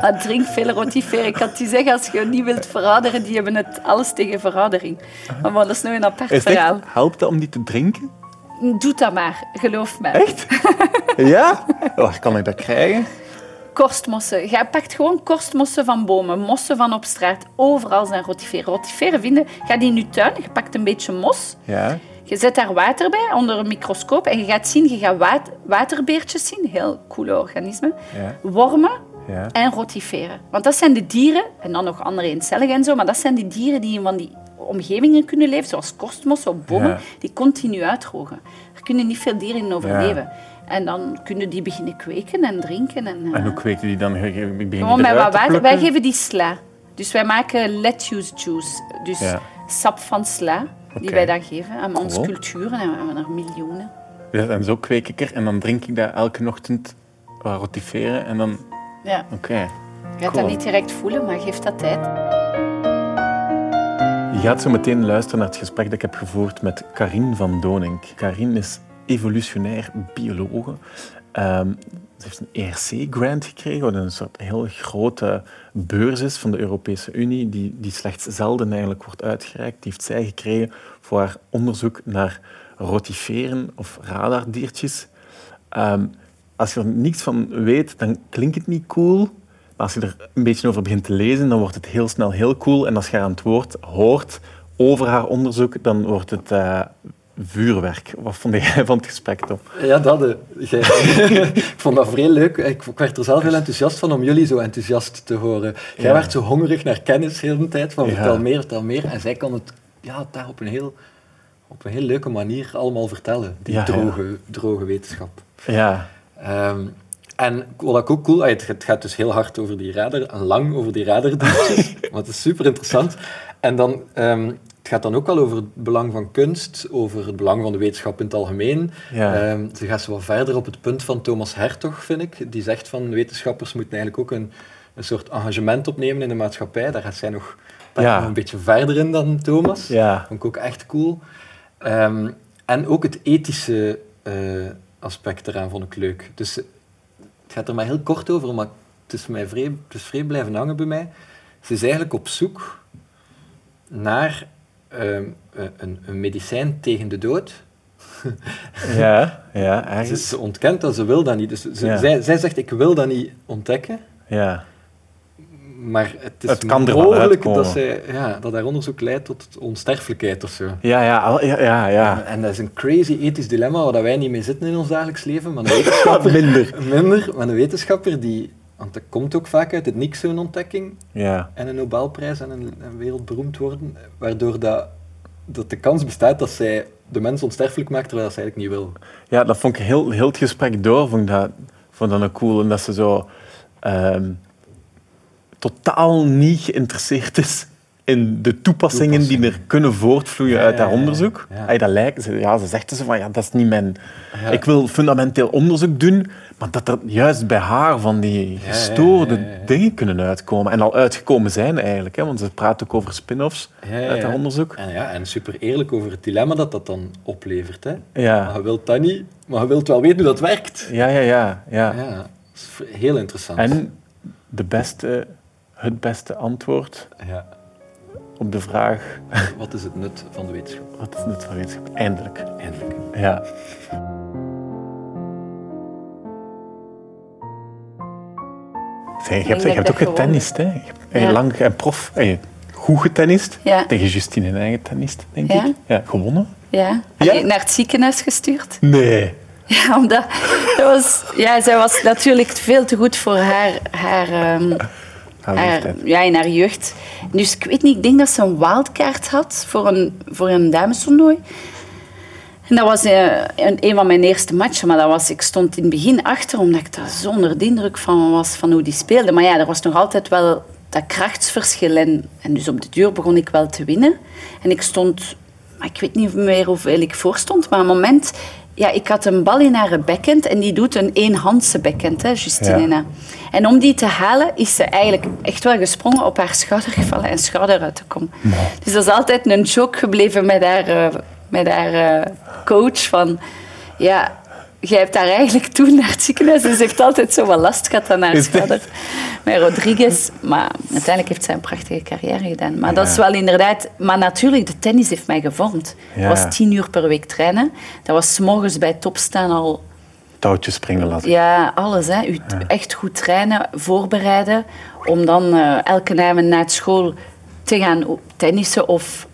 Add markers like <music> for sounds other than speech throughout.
Maar drink veel rotiferen. Ik kan het je zeggen, als je niet wilt verraderen, die hebben het alles tegen verradering. Maar dat is nog een apart verhaal. echt, helpt dat om die te drinken? Doe dat maar, geloof mij. Echt? <laughs> ja? Waar kan ik dat krijgen? Korstmossen. Je pakt gewoon korstmossen van bomen, mossen van op straat. Overal zijn rotiferen. Rotiferen vinden, ga die in je tuin, je pakt een beetje mos, Ja. je zet daar water bij onder een microscoop en je gaat zien, je gaat wat- waterbeertjes zien, heel coole organismen, Ja. wormen Ja. en rotiferen. Want dat zijn de dieren, en dan nog andere eencelligen en zo, maar dat zijn de dieren die in van die omgevingen kunnen leven, zoals korstmossen op bomen, Ja. die continu uitdrogen. Er kunnen niet veel dieren in overleven. En dan kunnen die beginnen kweken en drinken. En, eh, En hoe kweekt u die dan? Gewoon met wat te water. Wij geven die sla. Dus wij maken lettuce juice. Dus Ja. sap van sla, die wij dan geven aan onze Cool. culturen. En we hebben er miljoenen. Ja, en zo kweek ik er en dan drink ik dat elke ochtend wat rotiferen en dan... Ja. Oké. Je gaat Cool. dat niet direct voelen, maar geef dat tijd. Je gaat zo meteen luisteren naar het gesprek dat ik heb gevoerd met Karin van Donink. Karin is evolutionair biologe. Ehm, ze heeft een ERC-grant gekregen, wat een soort heel grote beurs is van de Europese Unie, die, die slechts zelden eigenlijk wordt uitgereikt. Die heeft zij gekregen voor haar onderzoek naar rotiferen of radardiertjes. Ehm, als je er niets van weet, dan klinkt het niet cool. Maar als je er een beetje over begint te lezen, dan wordt het heel snel heel cool. En als je haar aan het woord hoort over haar onderzoek, dan wordt het eh, vuurwerk. Wat vond jij van het gesprek, Tom? Ja, dat. jij- <laughs> ik vond dat vrij leuk. Ik, ik werd er zelf heel enthousiast van om jullie zo enthousiast te horen. Jij Ja. werd zo hongerig naar kennis de hele tijd, van Ja. vertel meer, vertel meer. En zij kan het ja, daar op een heel, op een heel leuke manier allemaal vertellen. Die ja. droge, droge wetenschap. Ja, Ehm, en wat ik ook cool... ah, Het, het gaat dus heel hard over die radar, en lang over die radardiertjes. maar <laughs> het is super interessant. En dan... ehm, het gaat dan ook al over het belang van kunst, over het belang van de wetenschap in het algemeen. Ja. Ehm, ze gaat zo wat verder op het punt van Thomas Hertog, vind ik. Die zegt van wetenschappers moeten eigenlijk ook een, een soort engagement opnemen in de maatschappij. Daar gaat zij nog, daar Ja. nog een beetje verder in dan Thomas. ja, Vond ik ook echt cool. En ook het ethische eh, aspect eraan vond ik leuk. Dus eh, het gaat er maar heel kort over, maar het is, mij vrij, het is blijven hangen bij mij. Ze is eigenlijk op zoek naar ehm, eh, een, een medicijn tegen de dood. <laughs> ja, ja, Ze, ergens. ze ontkent dat, ze wil dat niet. Dus ze, Ja. zij, zij zegt, ik wil dat niet ontdekken. Ja, Maar het is Het kan mogelijk dat, zij, ja, dat haar onderzoek leidt tot onsterfelijkheid of zo. ja, ja, ja, ja. En dat is een crazy ethisch dilemma waar wij niet mee zitten in ons dagelijks leven. Maar een wetenschapper, <laughs> Minder. minder, maar een wetenschapper die, want dat komt ook vaak uit het niks zo'n ontdekking Ja, en een Nobelprijs en een, een wereldberoemd worden, waardoor dat, dat de kans bestaat dat zij de mens onsterfelijk maakt terwijl ze eigenlijk niet wil. ja dat vond ik heel, heel het gesprek door, vond ik dat, vond dat een cool. En dat ze zo ehm, totaal niet geïnteresseerd is in de toepassingen, die er kunnen voortvloeien Ja, uit haar ja, onderzoek. ja. Dat lijkt, ze- ja, ze zegt ze van, ja, dat is niet mijn... Ik wil fundamenteel onderzoek doen, maar dat er juist bij haar van die gestoorde dingen kunnen uitkomen. En al uitgekomen zijn eigenlijk, hè, want ze praat ook over spin-offs uit haar onderzoek. En, ja, en super eerlijk over het dilemma dat dat dan oplevert. Hè. Maar Ja, je wilt dat niet, maar je wilt wel weten hoe dat werkt. ja, ja, ja. ja. Ja, heel interessant. En de beste, het beste antwoord Ja. op de vraag, Wat is het nut van de wetenschap? wat is het nut van wetenschap? Eindelijk. Eindelijk. Ja. Zeg, je, hebt, je hebt ook getennist, hè? Je hebt hey, Ja. lang en prof, hey, goed getennist. Ja. Tegen Justine een eigen tennist, denk Ja. ik. Ja, gewonnen? Ja. Ja? Naar het ziekenhuis gestuurd. Nee. <laughs> Ja, omdat dat was, ja, zij was natuurlijk veel te goed voor haar, haar, ehm, Haar leeftijd. ja, in haar jeugd. Dus ik weet niet, ik denk dat ze een wildcard had voor een, voor een damestoernooi. En dat was eh, een, een van mijn eerste matchen, maar dat was, ik stond in het begin achter, omdat ik daar zo onder de indruk van was van hoe die speelde. Maar ja, er was nog altijd wel dat krachtsverschil. En, en dus op de duur begon ik wel te winnen. En ik stond, maar ik weet niet meer hoeveel ik voor stond, maar een moment... Ja, ik had een bal in haar backhand en die doet een eenhandse backhand, hè, Justinina. Ja. En om die te halen, is ze eigenlijk echt wel gesprongen, op haar schouder gevallen en schouder uit te komen. Dus dat is altijd een joke gebleven met haar, eh, met haar eh, coach van... Ja, jij hebt daar eigenlijk toen naar het ziekenhuis, dus ze heeft altijd zo wat last gehad aan haar schouder. Met Rodriguez, maar uiteindelijk heeft zij een prachtige carrière gedaan. Maar dat is wel inderdaad... Maar natuurlijk, de tennis heeft mij gevormd. Ja. Dat was tien uur per week trainen. Dat was 's morgens bij topstaan al Touwtjes springen laten. ja, alles. Hè. U echt goed trainen, voorbereiden. Om dan eh, elke avond na het school te gaan tennissen of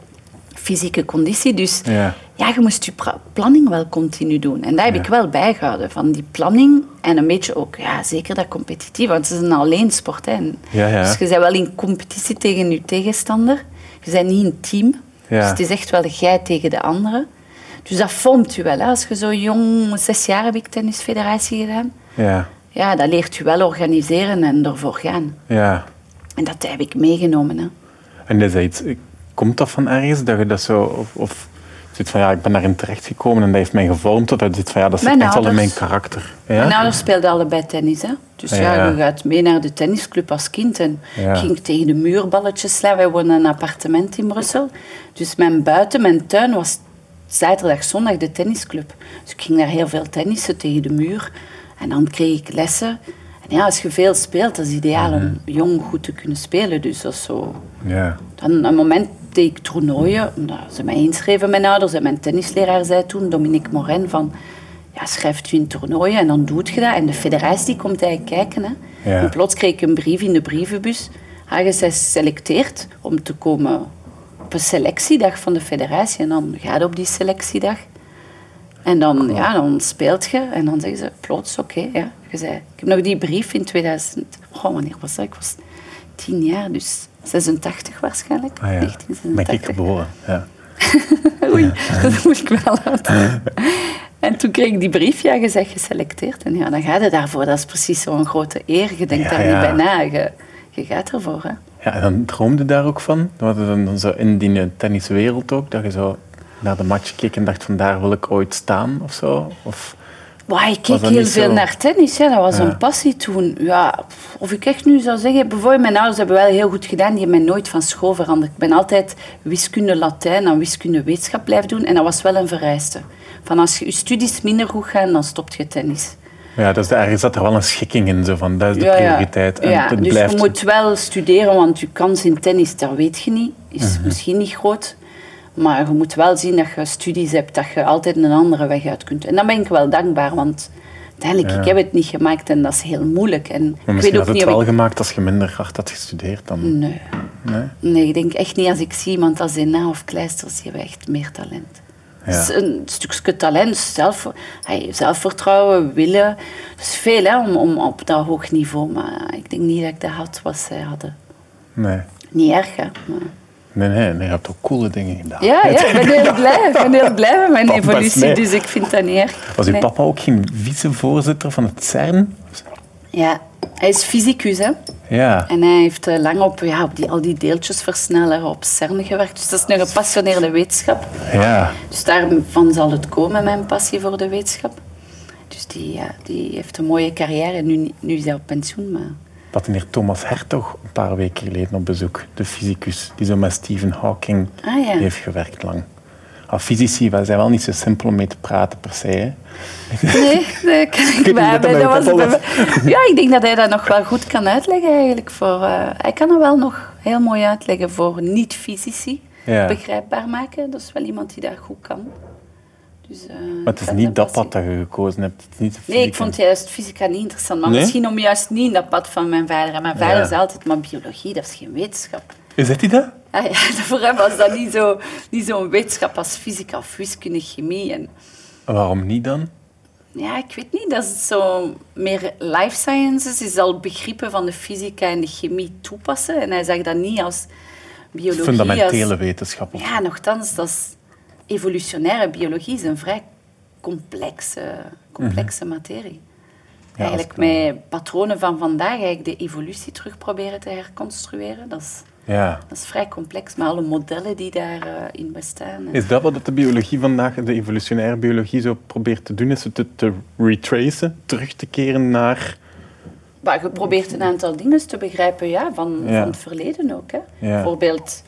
fysieke conditie. Dus Ja. Ja, je moest je planning wel continu doen. En dat heb Ja. ik wel bijgehouden. Van die planning en een beetje ook, ja, zeker dat competitief. Want het is een alleensport. Hè. En Ja, ja. Dus je bent wel in competitie tegen je tegenstander. Je bent niet een team. Dus het is echt wel jij tegen de anderen. Dus dat vormt je wel. Hè. Als je zo jong, zes jaar heb ik tennisfederatie gedaan. Ja. Ja, dat leert je wel organiseren en ervoor gaan. ja. En dat heb ik meegenomen. Hè. En is dat iets, komt dat van ergens? Dat je dat zo... Of, of zit van, ja, ik ben daarin terechtgekomen en dat heeft mij gevormd. Dat zit van, ja, dat zit Mijn echt wel in mijn ouders. karakter. Mijn Ja? ouders speelden allebei tennis. Hè. Dus ja, Ja. je gaat mee naar de tennisclub als kind. En Ja. ik ging tegen de muur balletjes slaan. Wij woonden in een appartement in Brussel. Dus mijn buiten, mijn tuin was zaterdag, zondag de tennisclub. Dus ik ging daar heel veel tennissen tegen de muur. En dan kreeg ik lessen. En ja, als je veel speelt, dat is ideaal Mhm. om jong goed te kunnen spelen. Dus dat is zo... Ja. Dan een moment deed ik toernooien, omdat ze mij inschreven, mijn ouders. En mijn tennisleraar zei toen, Dominique Morin, van... Ja, schrijft u in toernooien en dan doet je dat. En de federatie komt eigenlijk kijken. Hè. Ja. En plots kreeg ik een brief in de brievenbus. Je bent geselecteerd om te komen op een selectiedag van de federatie. En dan ga je op die selectiedag. En dan, ja, dan speelt je en dan zeggen ze plots, oké, ja. Je zei, ik heb nog die brief in 2000... Oh, wanneer was dat? Ik was tien jaar, dus 86 waarschijnlijk. Ah, ja. Ben 1986. ik geboren. Ja. <laughs> Oei, dat moet ik wel laten. <laughs> En toen kreeg ik die brief, ja, je bent geselecteerd. En ja, dan ga je daarvoor. Dat is precies zo'n grote eer. Je denkt Ja, daar niet bij na. Je, je gaat ervoor, hè. ja, en dan droomde je daar ook van? Dat was dan, dan zo in die tenniswereld ook, dat je zo naar de match keek en dacht van daar wil ik ooit staan of zo? Of, Ik keek heel veel zo? naar tennis. Ja. Dat was Ja. een passie toen. Ja, of ik echt nu zou zeggen... Bijvoorbeeld, mijn ouders hebben wel heel goed gedaan. Die hebben mij nooit van school veranderd. Ik ben altijd wiskunde Latijn en wiskunde wetenschap blijven doen. En dat was wel een vereiste. Van als je je studies minder goed gaan, dan stopt je tennis. ja, dus ergens zat er wel een schikking in, zo van dat is de Ja, ja. prioriteit. En Ja, het dus blijft... je moet wel studeren, want je kans in tennis, dat weet je niet, is Mhm. misschien niet groot. Maar je moet wel zien dat je studies hebt, dat je altijd een andere weg uit kunt. En dan ben ik wel dankbaar, want uiteindelijk, Ja. ik heb het niet gemaakt en dat is heel moeilijk. En Maar ik misschien weet had ook het niet wel ik... gemaakt als je minder hard had gestudeerd dan... Nee. Nee? nee, ik denk echt niet als ik zie iemand als Ena of Kleisters, die hebben echt meer talent. Ja. Een stukje talent, zelf, hey, zelfvertrouwen, willen. Dat is veel hè, om, om op dat hoog niveau. Maar ik denk niet dat ik dat had wat zij hadden. Nee. Niet erg, hè. Maar... Nee, nee, nee, je hebt ook coole dingen gedaan. Ja, ja, ik ben heel <laughs> blij. Ik ben heel blij met mijn evolutie, mee. dus ik vind dat niet erg. Was uw Nee. papa ook geen vicevoorzitter van het CERN? Ja, hij is fysicus, hè. Ja. En hij heeft eh, lang op, ja, op die, al die deeltjesversneller op CERN gewerkt. Dus dat is een gepassioneerde wetenschap. Ja. Dus daarvan zal het komen, mijn passie voor de wetenschap. Dus die, ja, die heeft een mooie carrière. Nu, nu is hij op pensioen, maar... Hadden hier Thomas Hertog een paar weken geleden op bezoek. De fysicus die zo met Stephen Hawking Ah, ja. heeft gewerkt lang. Ah, fysici wij zijn wel niet zo simpel om mee te praten per se. Hè. Nee, dat <laughs> kan ik bij dat dat Dat was mij- Ja, ik denk dat hij dat nog wel goed kan uitleggen eigenlijk. Voor, eh, hij kan het wel nog heel mooi uitleggen voor niet-fysici. Ja. Begrijpbaar maken. Dat is wel iemand die dat goed kan. Dus, eh, Maar het is niet dat pad dat je gekozen hebt. Het is niet Nee, ik vond juist fysica niet interessant. Maar Nee? misschien om juist niet in dat pad van mijn vader. En mijn vader Ja. zei altijd, maar biologie, dat is geen wetenschap. Is dat die dat? Ah ja, <laughs> voor hem was dat niet zo'n niet zo'n wetenschap als fysica of wiskunde, chemie. En, Waarom niet dan? ja, ik weet niet, dat is zo meer life sciences, is al begrippen van de fysica en de chemie toepassen. En hij zag dat niet als biologie. Fundamentele als, wetenschappen. ja, nogthans, dat is evolutionaire biologie is een vrij complexe, complexe materie. Ja, als eigenlijk ik- met patronen van vandaag eigenlijk de evolutie terug proberen te herconstrueren. Dat is, Ja. dat is vrij complex, met alle modellen die daarin in bestaan. Is dat wat de biologie vandaag, de evolutionaire biologie, zo probeert te doen? Is het te, te retracen, terug te keren naar... Maar je probeert een aantal dingen te begrijpen ja, van, Ja. van het verleden ook. Hè. Bijvoorbeeld,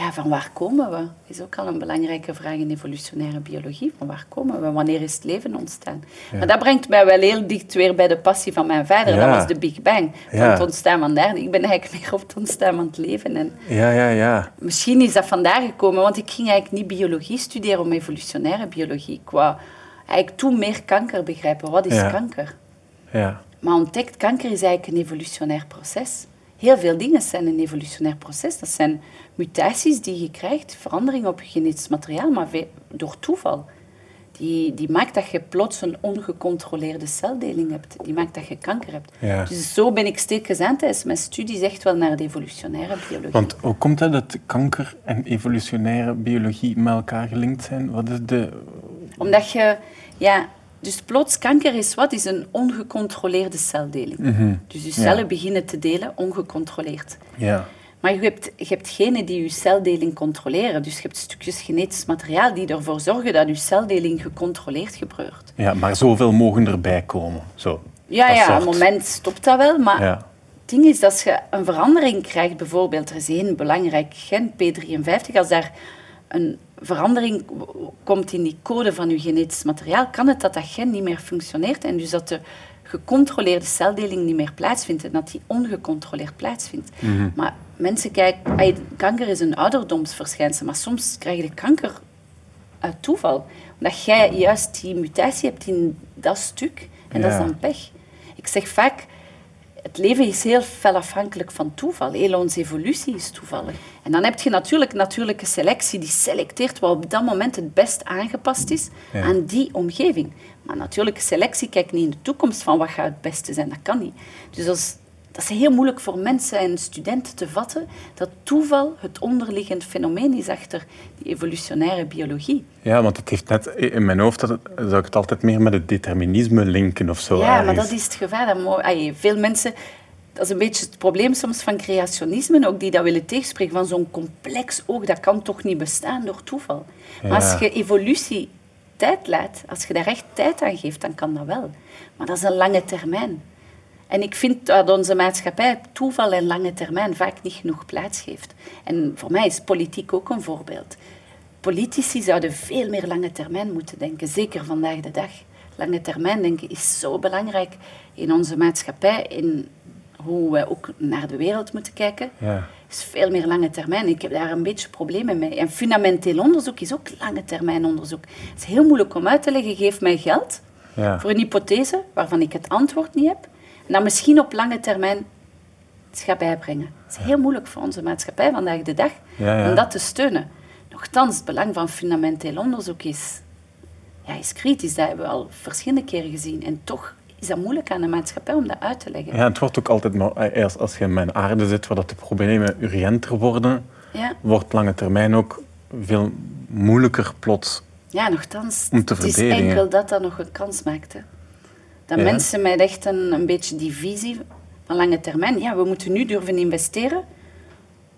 Ja, van waar komen we? is ook al een belangrijke vraag in evolutionaire biologie. Van waar komen we? Wanneer is het leven ontstaan? Maar dat brengt mij wel heel dicht weer bij de passie van mijn vader. Ja. Dat was de Big Bang. Van Ja. het ontstaan van daar. Ik ben eigenlijk meer op het ontstaan van het leven. En Ja, ja, ja. misschien is dat vandaar gekomen, want ik ging eigenlijk niet biologie studeren om evolutionaire biologie. Wou eigenlijk toen meer kanker begrijpen. Wat is kanker? ja. Maar ontdekt, kanker is eigenlijk een evolutionair proces. Heel veel dingen zijn een evolutionair proces. Dat zijn mutaties die je krijgt, veranderingen op je genetisch materiaal, maar door toeval. Die, die maakt dat je plots een ongecontroleerde celdeling hebt. Die maakt dat je kanker hebt. Ja. Dus zo ben ik steeds aan tijdens mijn studies echt wel naar de evolutionaire biologie. Want hoe komt het dat kanker en evolutionaire biologie met elkaar gelinkt zijn? Wat is de... Omdat je, ja, dus plots kanker is wat? Is een ongecontroleerde celdeling. Dus je Ja. cellen beginnen te delen ongecontroleerd. Ja. Maar je hebt, je hebt genen die je celdeling controleren. Dus je hebt stukjes genetisch materiaal die ervoor zorgen dat je celdeling gecontroleerd gebeurt. ja, maar zoveel mogen erbij komen. Zo. Ja, Dat ja, soort- op een moment stopt dat wel. Maar Ja. het ding is dat als je een verandering krijgt, bijvoorbeeld, er is één belangrijk gen, P53, als daar een verandering komt in die code van je genetisch materiaal, kan het dat dat gen niet meer functioneert en dus dat de gecontroleerde celdeling niet meer plaatsvindt en dat die ongecontroleerd plaatsvindt. Maar mensen kijken, kanker is een ouderdomsverschijnsel, maar soms krijg je kanker uit toeval. Omdat jij juist die mutatie hebt in dat stuk en dat is dan pech. Ik zeg vaak, het leven is heel fel afhankelijk van toeval. Heel onze evolutie is toevallig. En dan heb je natuurlijk natuurlijke selectie die selecteert wat op dat moment het best aangepast is Ja. aan die omgeving. Maar natuurlijke selectie kijkt niet in de toekomst van wat gaat het beste zijn. Dat kan niet. Dus is, dat is heel moeilijk voor mensen en studenten te vatten dat toeval het onderliggend fenomeen is achter die evolutionaire biologie. ja, want het heeft net in mijn hoofd dat het, zou ik het altijd meer met het determinisme linken of zo. Ja, maar dat is het gevaar. Dat mo- Allee, veel mensen... Dat is een beetje het probleem soms van creationisme, ook die dat willen tegenspreken, van zo'n complex oog, dat kan toch niet bestaan door toeval. Maar als je evolutie tijd laat, als je daar echt tijd aan geeft, dan kan dat wel. Maar dat is een lange termijn. En ik vind dat onze maatschappij toeval en lange termijn vaak niet genoeg plaats geeft. En voor mij is politiek ook een voorbeeld. Politici zouden veel meer lange termijn moeten denken, zeker vandaag de dag. Lange termijn denken is zo belangrijk in onze maatschappij, in hoe we ook naar de wereld moeten kijken. Ja. is veel meer lange termijn. Ik heb daar een beetje problemen mee. En fundamenteel onderzoek is ook lange termijn onderzoek. Het is heel moeilijk om uit te leggen, geef mij geld Ja. voor een hypothese waarvan ik het antwoord niet heb. Dan misschien op lange termijn het gaat bijbrengen. Het is heel moeilijk voor onze maatschappij vandaag de dag Ja, om dat te steunen. Nochtans, het belang van fundamenteel onderzoek is, ja, is kritisch. Dat hebben we al verschillende keren gezien. En toch is dat moeilijk aan de maatschappij om dat uit te leggen. Ja, het wordt ook altijd, maar eh, als, als je in mijn aarde zit, waar dat de problemen urgenter worden, Ja. wordt lange termijn ook veel moeilijker plots. Ja, nogthans, Om te het is enkel dat dat nog een kans maakt. Hè. Dat Ja. mensen met echt een, een beetje die visie van lange termijn, ja, we moeten nu durven investeren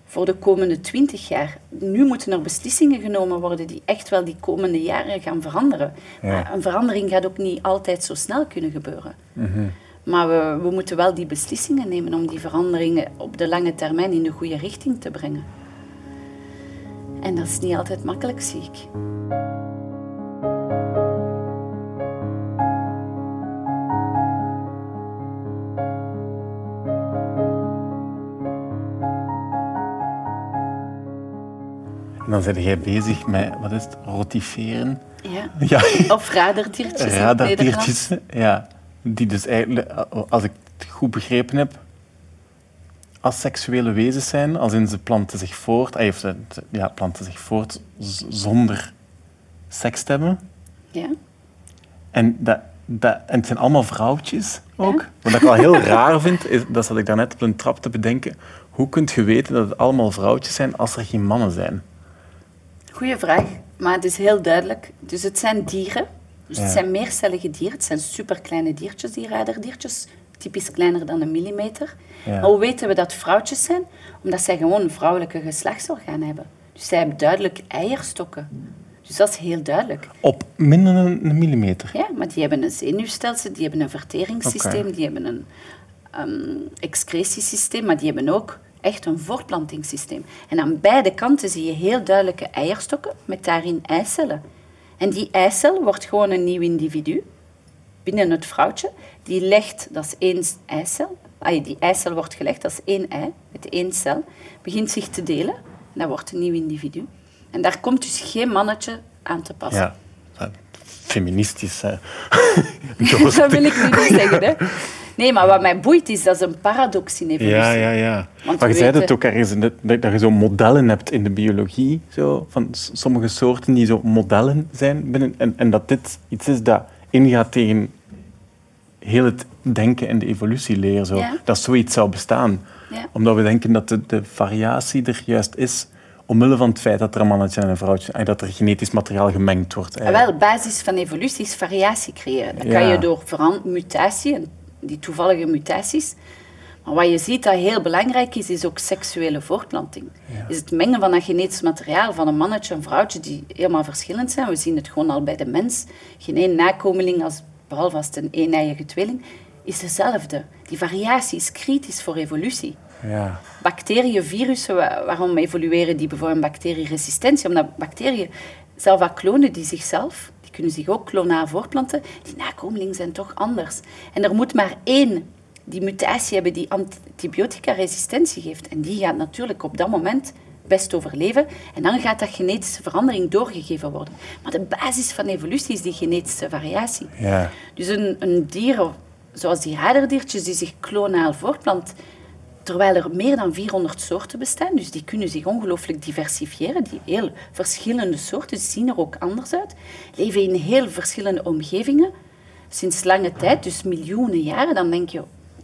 voor de komende twintig jaar. Nu moeten er beslissingen genomen worden die echt wel die komende jaren gaan veranderen. Ja. Maar een verandering gaat ook niet altijd zo snel kunnen gebeuren. Maar we, we moeten wel die beslissingen nemen om die veranderingen op de lange termijn in de goede richting te brengen. En dat is niet altijd makkelijk, zie ik. En dan ben jij bezig met, wat is het, rotiferen? Ja. Ja, Of het radardiertjes. Ja, die dus eigenlijk, als ik het goed begrepen heb, asexuele wezens zijn, als in ze planten zich voort, of ze, ze- ja, planten zich voort zonder seks te hebben. Nederland. En, dat, dat, en het zijn allemaal vrouwtjes ook. Ja. Wat ik wel heel <laughs> raar vind, is, dat zat ik daarnet op een trap te bedenken. Hoe kunt je weten dat het allemaal vrouwtjes zijn als er geen mannen zijn? Goeie vraag, maar het is heel duidelijk. Dus het zijn dieren. Dus het zijn meercellige dieren. Het zijn superkleine diertjes, die raderdiertjes. Typisch kleiner dan een millimeter. Ja. Maar hoe weten we dat vrouwtjes zijn? Omdat zij gewoon vrouwelijke geslachtsorganen hebben. Dus zij hebben duidelijk eierstokken. Dus dat is heel duidelijk. Op minder dan een millimeter. Ja, maar die hebben een zenuwstelsel, die hebben een verteringssysteem, die hebben een um, excretiesysteem, maar die hebben ook echt een voortplantingssysteem. En aan beide kanten zie je heel duidelijke eierstokken met daarin eicellen. En die eicel wordt gewoon een nieuw individu binnen het vrouwtje. Die legt, dat is één eicel, die eicel wordt gelegd, dat is één ei, met één cel, begint zich te delen. En dat wordt een nieuw individu. En daar komt dus geen mannetje aan te passen. Ja, feministisch. Hè. <laughs> <laughs> dat wil ik niet zeggen. Hè. Nee, maar wat mij boeit is, dat is een paradox in evolutie. Ja, ja, ja. Want maar je zei het ook ergens, dat, dat je zo modellen hebt in de biologie, zo, van sommige soorten die zo modellen zijn. Binnen, en, en dat dit iets is dat ingaat tegen heel het denken en de evolutieleer. Zo. Dat zoiets zou bestaan. Ja. Omdat we denken dat de, de, variatie er juist is omwille van het feit dat er een mannetje en een vrouwtje en dat er genetisch materiaal gemengd wordt. Ah, wel, basis van evolutie is variatie creëren. Dat kan je door mutatie, die toevallige mutaties. Maar wat je ziet dat heel belangrijk is, is ook seksuele voortplanting. Is het mengen van dat genetisch materiaal van een mannetje en een vrouwtje die helemaal verschillend zijn. We zien het gewoon al bij de mens. Geen één nakomeling, als, behalve als het een eeneiige tweeling, is dezelfde. Die variatie is kritisch voor evolutie. Ja. Bacteriën, virussen, waarom evolueren die bijvoorbeeld bacterieresistentie? Omdat bacteriën, zelf wat klonen die zichzelf, kunnen zich ook klonaal voortplanten, die nakomelingen zijn toch anders. En er moet maar één die mutatie hebben die antibiotica-resistentie geeft. En die gaat natuurlijk op dat moment best overleven. En dan gaat dat genetische verandering doorgegeven worden. Maar de basis van evolutie is die genetische variatie. Ja. Dus een, een dier, zoals die haderdiertjes, die zich klonaal voortplant, terwijl er meer dan 400 soorten bestaan, dus die kunnen zich ongelooflijk diversifiëren, die heel verschillende soorten zien er ook anders uit, leven in heel verschillende omgevingen, sinds lange tijd, dus miljoenen jaren, dan denk je,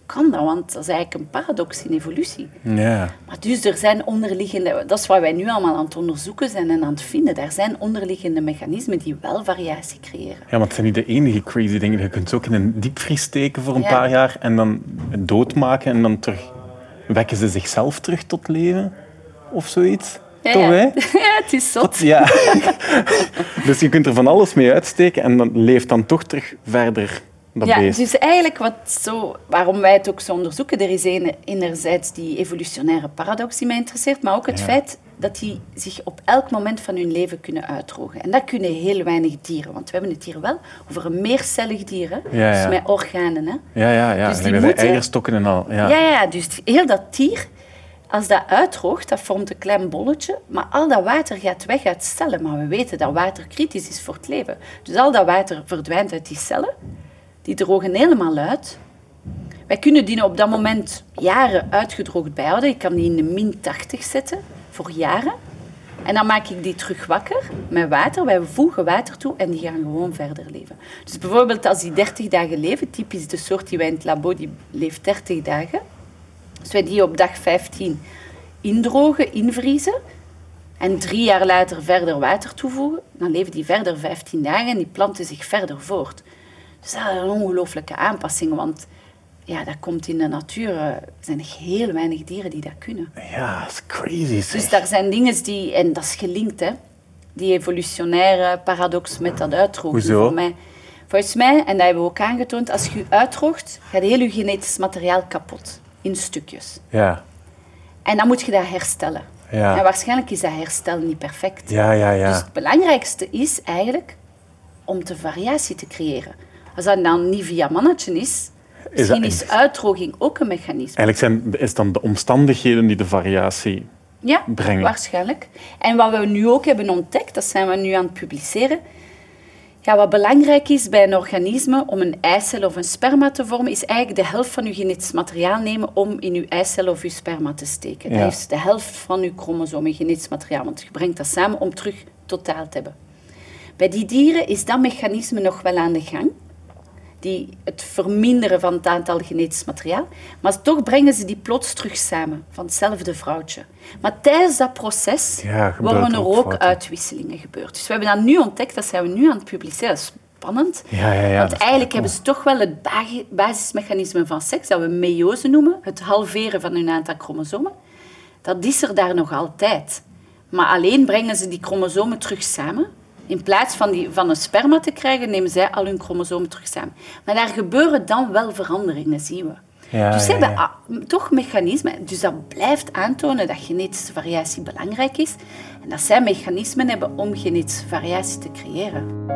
kan dat? Want dat is eigenlijk een paradox in evolutie. Ja. Maar dus er zijn onderliggende... Dat is wat wij nu allemaal aan het onderzoeken zijn en aan het vinden. Er zijn onderliggende mechanismen die wel variatie creëren. Ja, want het zijn niet de enige crazy dingen. Je kunt ze ook in een diepvries steken voor een paar jaar en dan doodmaken en dan terug... Wekken ze zichzelf terug tot leven? Of zoiets? Ja, Toch, hè? <laughs> Ja, het is zot. ja. <laughs> dus je kunt er van alles mee uitsteken en dan leeft dan toch terug verder ja, dus eigenlijk wat zo, waarom wij het ook zo onderzoeken, er is een, enerzijds die evolutionaire paradox die mij interesseert, maar ook het feit dat die zich op elk moment van hun leven kunnen uitdrogen. En dat kunnen heel weinig dieren, want we hebben het hier wel over een meercellig dier, hè? dus met organen. Hè? Ja, ja, ja. Dus die moeten... eierstokken en al. Ja. ja, ja, dus heel dat dier, als dat uitdroogt, dat vormt een klein bolletje, maar al dat water gaat weg uit cellen. Maar we weten dat water kritisch is voor het leven. Dus al dat water verdwijnt uit die cellen die drogen helemaal uit. Wij kunnen die op dat moment jaren uitgedroogd bijhouden. Ik kan die in de min 80 zetten voor jaren. En dan maak ik die terug wakker met water. Wij voegen water toe en die gaan gewoon verder leven. Dus bijvoorbeeld als die 30 dagen leven, typisch de soort die wij in het labo, die leeft 30 dagen. Als wij die op dag 15 indrogen, invriezen en drie jaar later verder water toevoegen, dan leven die verder 15 dagen en die planten zich verder voort. Dus dat is een ongelooflijke aanpassing, want ja, dat komt in de natuur. Er zijn heel weinig dieren die dat kunnen. Ja, dat is crazy. Zeg. Dus daar zijn dingen die, en dat is gelinkt, hè, die evolutionaire paradox met dat uitdrogen. Hoezo? Voor mij, volgens mij, en dat hebben we ook aangetoond, als je uitdroogt, gaat heel je genetisch materiaal kapot. In stukjes. Ja. En dan moet je dat herstellen. Ja. En waarschijnlijk is dat herstel niet perfect. Ja, ja, ja. Dus het belangrijkste is eigenlijk om de variatie te creëren. Als dat dan niet via mannetje is, misschien is, uitdroging ook een mechanisme. Eigenlijk zijn, is dan de omstandigheden die de variatie ja, brengen. waarschijnlijk. En wat we nu ook hebben ontdekt, dat zijn we nu aan het publiceren, ja, wat belangrijk is bij een organisme om een eicel of een sperma te vormen, is eigenlijk de helft van uw genetisch materiaal nemen om in uw eicel of uw sperma te steken. Dat is de helft van uw chromosoom genetisch materiaal, want je brengt dat samen om terug totaal te hebben. Bij die dieren is dat mechanisme nog wel aan de gang die het verminderen van het aantal genetisch materiaal. Maar toch brengen ze die plots terug samen, van hetzelfde vrouwtje. Maar tijdens dat proces worden er ook, uitwisselingen gebeurd. Dus we hebben dat nu ontdekt, dat zijn we nu aan het publiceren. Dat is spannend. Ja, ja, ja, Want eigenlijk hebben ze toch wel het basismechanisme van seks, dat we meiose noemen, het halveren van hun aantal chromosomen. Dat is er daar nog altijd. Maar alleen brengen ze die chromosomen terug samen in plaats van, die, van een sperma te krijgen, nemen zij al hun chromosomen terug samen. Maar daar gebeuren dan wel veranderingen, zien we. Ja, dus ze ja, hebben ja. toch mechanismen. Dus dat blijft aantonen dat genetische variatie belangrijk is. En dat zij mechanismen hebben om genetische variatie te creëren.